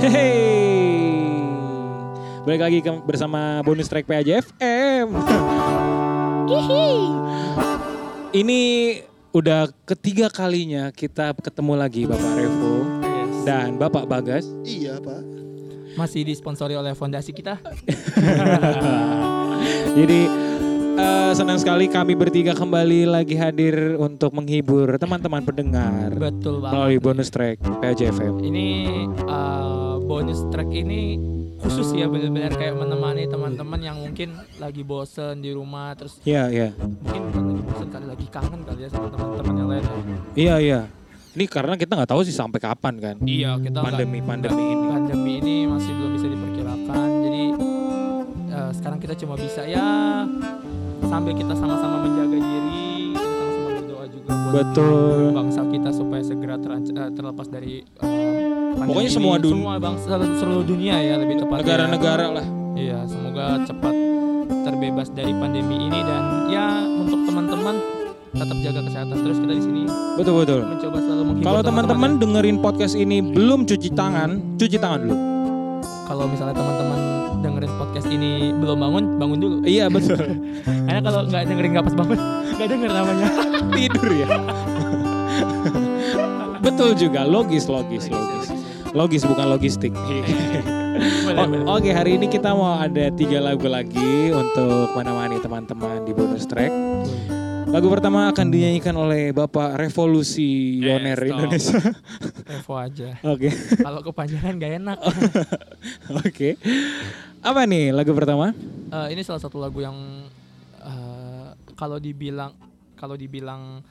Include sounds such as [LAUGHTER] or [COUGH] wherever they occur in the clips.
Hey, balik lagi ke- bersama bonus track PAJFM. Ini udah ketiga kalinya kita ketemu lagi Bapak Revo dan Bapak Bagas. Iya pak. Masih disponsori oleh fondasi kita. [LAUGHS] Jadi eh, senang sekali kami bertiga kembali lagi hadir untuk menghibur teman-teman pendengar Betul banget. melalui bonus track PAJFM. Ini uh, bonus track ini khusus ya benar-benar kayak menemani teman-teman yang mungkin lagi bosen di rumah terus Iya, iya. mungkin bukan lagi bosen kali lagi kangen kali ya sama teman-teman yang lain. ya. Iya, iya. Ini karena kita nggak tahu sih sampai kapan kan. Iya kita Pandemi- pandemi nggak- ini. Pandemi ini masih belum bisa diperkirakan. Jadi uh, sekarang kita cuma bisa ya sambil kita sama-sama menjaga diri, sama-sama berdoa juga buat Betul. bangsa kita supaya segera eh, terlepas dari eh, pandemi Pokoknya semua dun- semua bangsa seluruh dunia ya lebih tepatnya. Negara-negara lah. Iya, semoga cepat terbebas dari pandemi ini dan ya untuk teman-teman tetap jaga kesehatan terus kita di sini Betul betul. mencoba selalu menghibur Kalau teman-teman teman-teman. dengerin podcast ini belum cuci tangan, cuci tangan dulu. kalau misalnya teman-teman dengerin podcast ini belum bangun, bangun dulu. Iya betul. [LAUGHS] Karena kalau nggak dengerin nggak pas bangun, [LAUGHS] nggak denger namanya. Tidur ya. [LAUGHS] betul juga, logis, logis, logis. Logis bukan logistik. [LAUGHS] Oh. Oke, hari ini kita mau ada tiga lagu lagi untuk menemani teman-teman di bonus track. Lagu pertama akan dinyanyikan oleh Bapak Revolusi Yoner stop. Indonesia. [LAUGHS] Revo aja. Oke, Kalau kepanjangan nggak enak. [LAUGHS] oke. Apa nih lagu pertama? Eh, ini salah satu lagu yang eh, kalau dibilang kalau dibilang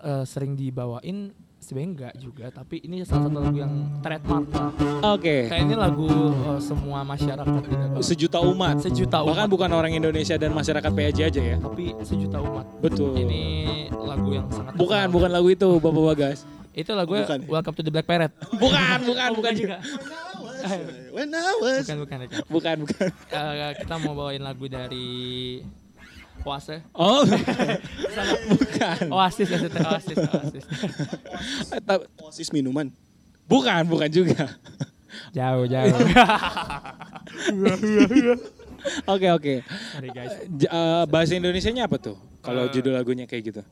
eh, sering dibawain sebenarnya enggak juga tapi ini salah satu lagu yang trademark lah. Oke, kayak ini lagu eh, semua masyarakat gitu sejuta umat. sejuta umat Bahkan bukan orang Indonesia dan masyarakat PAJ aja ya. tapi sejuta umat Betul. ini lagu yang sangat Bukan, terkenal. bukan lagu itu, Bapak Bagas. itu lagu Bukan ya? Welcome to the Black Parrot [LAUGHS] Bukan, bukan, bukan juga. When I was. bukan bukan bukan. Bukan, bukan. Eh, kita mau bawain lagu dari Oasis Oh, [LAUGHS] bukan. Oasis maksudnya Oasis Oasis Ta- Oasis minuman. Bukan, bukan juga. jauh jauh [LAUGHS] Oke, oke. guys J- eh, bahasa Indonesianya apa tuh? Kalau Eh. judul lagunya kayak gitu.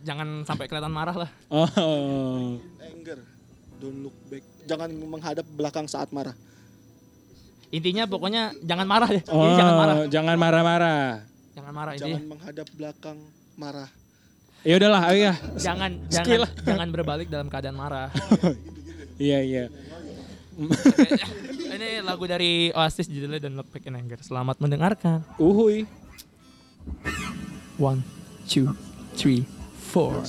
jangan sampai kelihatan marah lah Oh. Anger. Don't look back. Jangan menghadap belakang saat marah. intinya pokoknya jangan marah deh Oh, jangan marah jangan marah-marah. Jangan marah Jangan intinya menghadap belakang marah. Ya udahlah, ayo ya. [LAUGHS] jangan Skill. jangan jangan berbalik dalam keadaan marah [LAUGHS] Iya, iya. ini lagu dari Oasis judulnya Don't Look Back in Anger selamat mendengarkan Uhuy. one two three four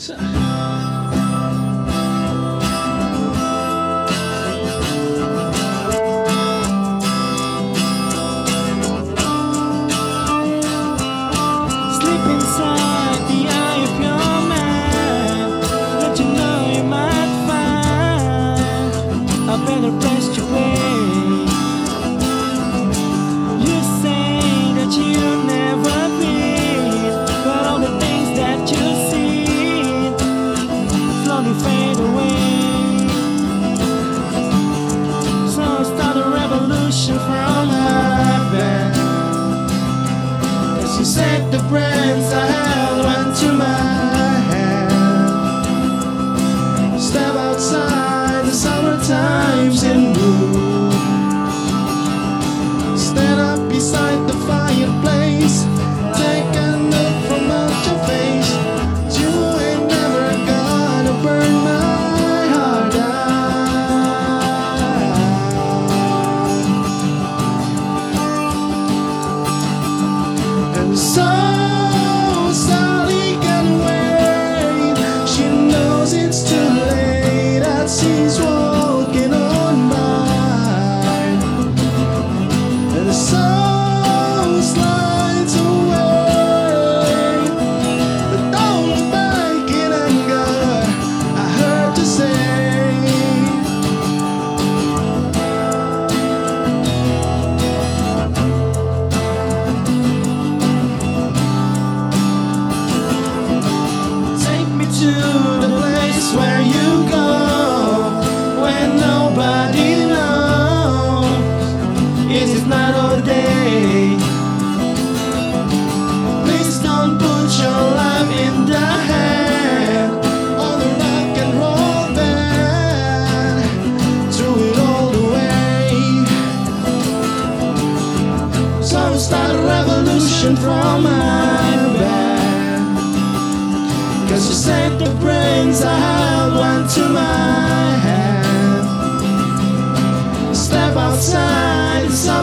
to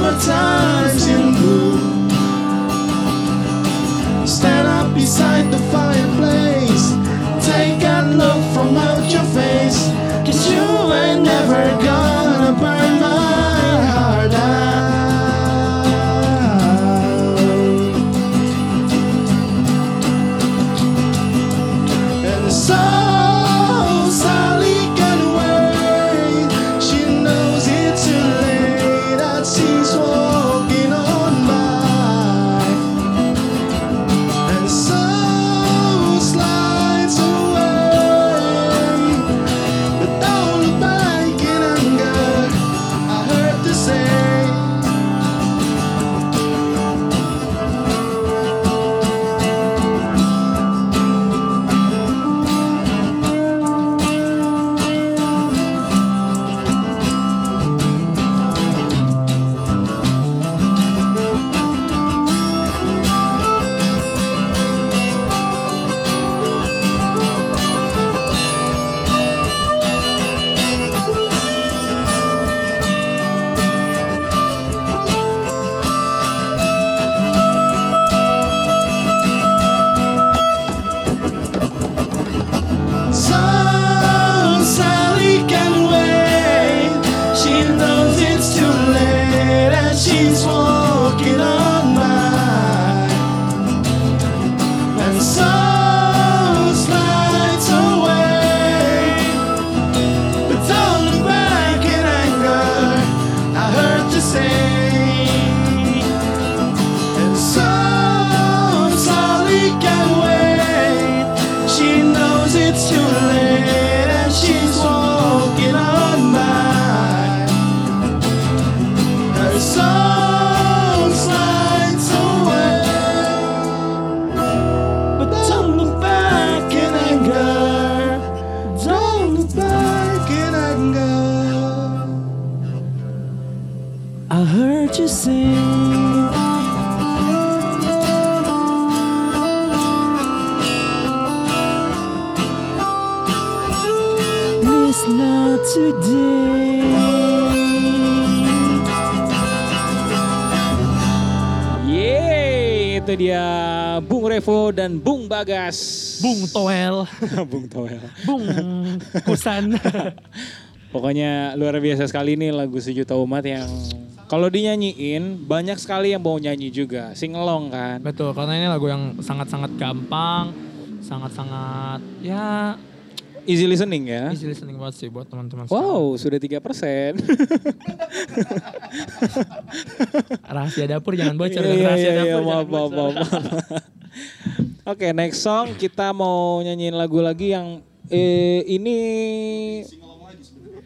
summertime's in bloom. Stand up beside the fireplace. Take a look from out get away. Yeay, itu dia Bung Revo dan Bung Bagas. Bung Toel, [LAUGHS] Bung Toel. Bung Kusan. [LAUGHS] Pokoknya luar biasa sekali nih lagu Sejuta Umat yang kalau dinyanyiin banyak sekali yang mau nyanyi juga. Sing along kan. Betul, karena ini lagu yang sangat-sangat gampang, sangat-sangat ya Easy listening ya. easy listening banget sih buat teman-teman semua. Wow, sudah tiga persen. [LAUGHS] Rahasia dapur jangan bocor Iya, kan? iya, rahasia iya, dapur iya, maaf, maaf, bocor. maaf, maaf. Oke, next song kita mau nyanyiin lagu lagi yang eh, ini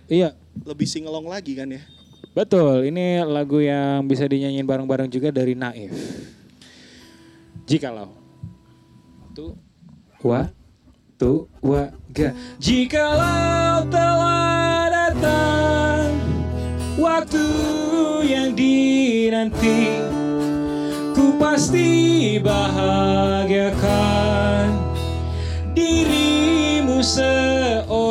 Iya, Lebih singelong lagi kan ya. betul. Ini lagu yang bisa dinyanyiin bareng-bareng juga dari Naif. Jikalau. Tuh, wa, wa, ga. Jikalau telah datang waktu yang dinanti, ku pasti bahagiakan dirimu seorang.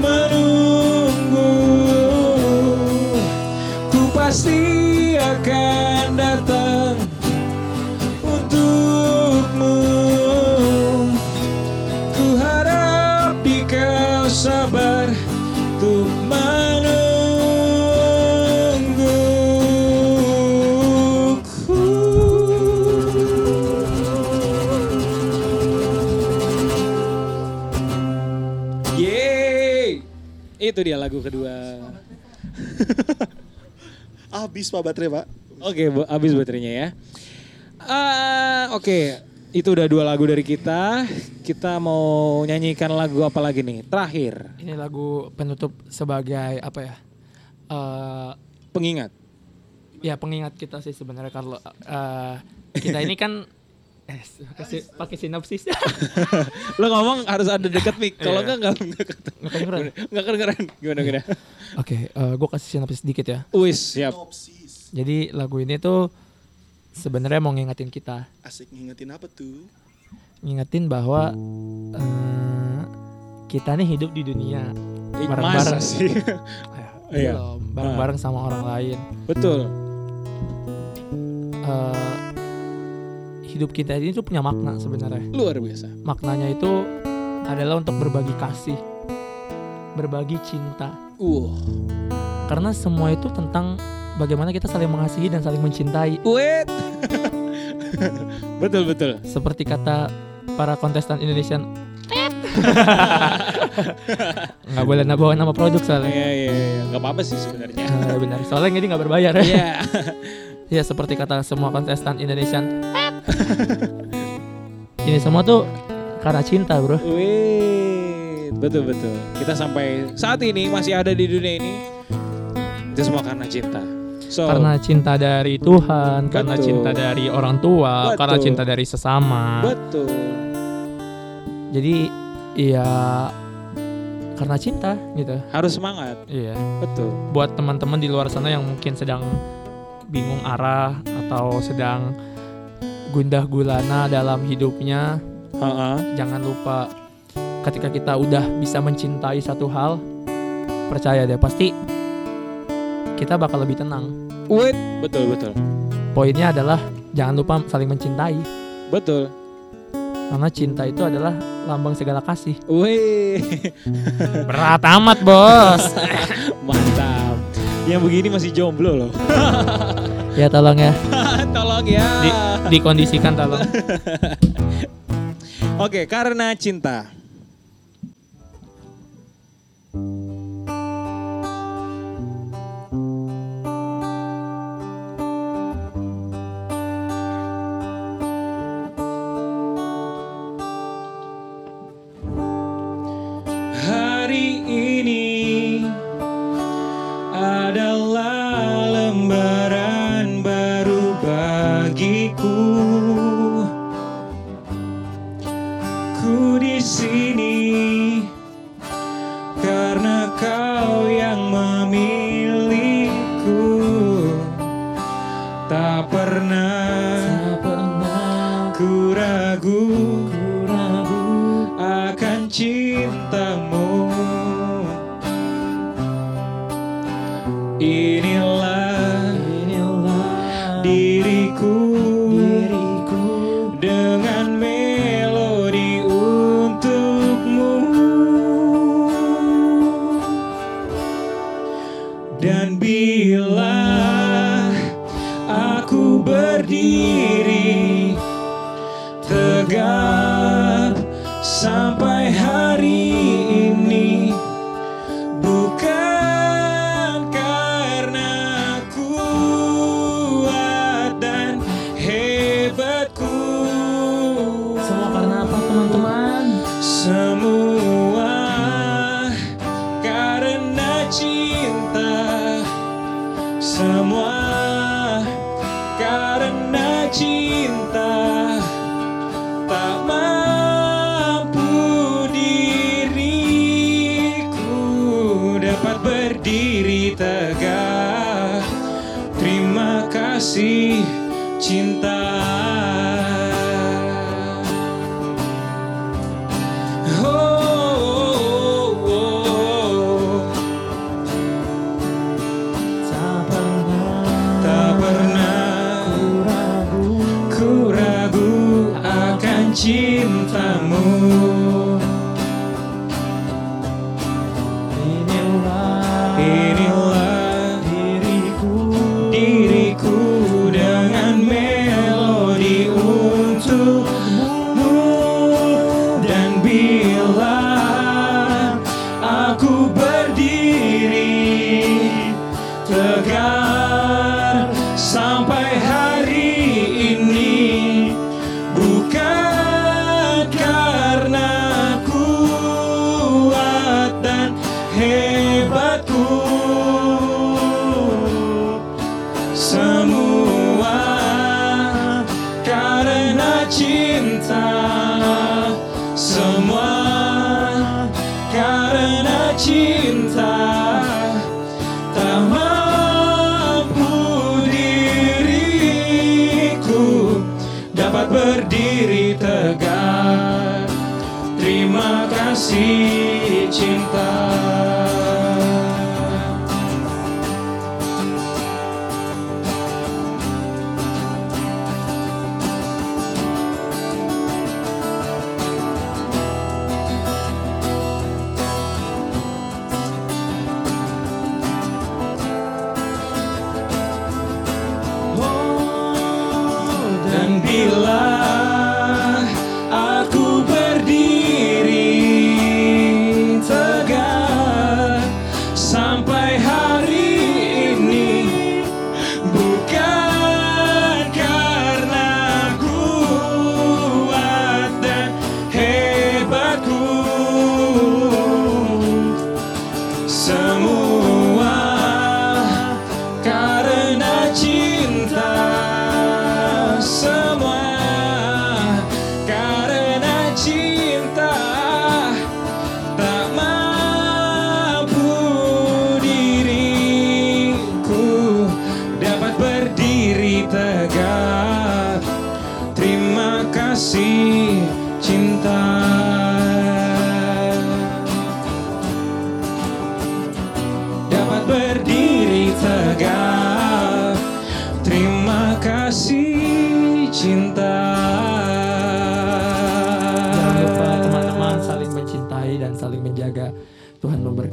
Menunggu. Ku pasti akan Itu dia lagu kedua [LAUGHS] Habis pak baterai pak. Oke, bu- habis baterainya ya. Ah, Oke, itu udah dua lagu dari kita. Kita mau nyanyikan lagu apa lagi nih? Terakhir, Ini lagu penutup sebagai apa ya? Eh pengingat. ya pengingat kita sih sebenarnya kalau eh, kita ini kan eh pakai si- pakai sinopsis [LAUGHS] Lo ngomong harus ada deket mic. Kalau Iya. enggak enggak enggak kata- Nggak kedengeran? enggak keren. Gimana gimana? Oke, gue kasih sinopsis sedikit ya. Wis, siap. Jadi lagu ini tuh sebenarnya mau ngingetin kita, Asik ngingetin apa tuh? ngingetin bahwa eh, kita nih hidup di dunia Eh, Bareng-bareng. Sih? [LAUGHS] Iya. Iya. bareng-bareng sama orang lain. Betul. Eh, hidup kita ini tuh punya makna sebenarnya. Luar biasa. Maknanya itu adalah untuk berbagi kasih, berbagi cinta. Uh. Karena semua itu tentang bagaimana kita saling mengasihi dan saling mencintai. Wait. [LAUGHS] betul betul. Seperti kata para kontestan Indonesian. [LAUGHS] nggak boleh nabawa nama produk soalnya. Iya iya iya. Enggak apa-apa sih sebenarnya. Benar. Soalnya ini nggak berbayar ya. Iya. [LAUGHS] Ya seperti kata semua kontestan Indonesian. [LAUGHS] ini semua tuh karena cinta bro. Wait, betul betul. Kita sampai saat ini masih ada di dunia ini itu semua karena cinta. So, Karena cinta dari Tuhan, karena Betul. cinta dari orang tua, Betul. karena cinta dari sesama. betul. Jadi ya karena cinta gitu. Harus semangat. Iya. Betul. Buat teman-teman di luar sana yang mungkin sedang bingung arah atau sedang gundah gulana dalam hidupnya, Ha-ha. jangan lupa ketika kita udah bisa mencintai satu hal, percaya deh pasti kita bakal lebih tenang. Wait, betul betul. Poinnya adalah jangan lupa saling mencintai. Betul. Karena cinta itu adalah lambang segala kasih. Wih, [LAUGHS] Berat amat, Bos. [LAUGHS] mantap. Yang begini masih jomblo loh. ya tolong ya, [LAUGHS] Tolong ya. Di- dikondisikan tolong. [LAUGHS] Oke, karena cinta. Ragu akan cintamu. dapat berdiri tegak. Terima kasih cinta.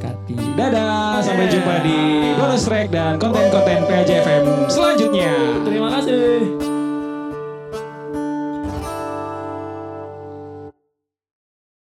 diberkati. Dadah, sampai jumpa di bonus track dan konten-konten PJFM selanjutnya. Terima kasih.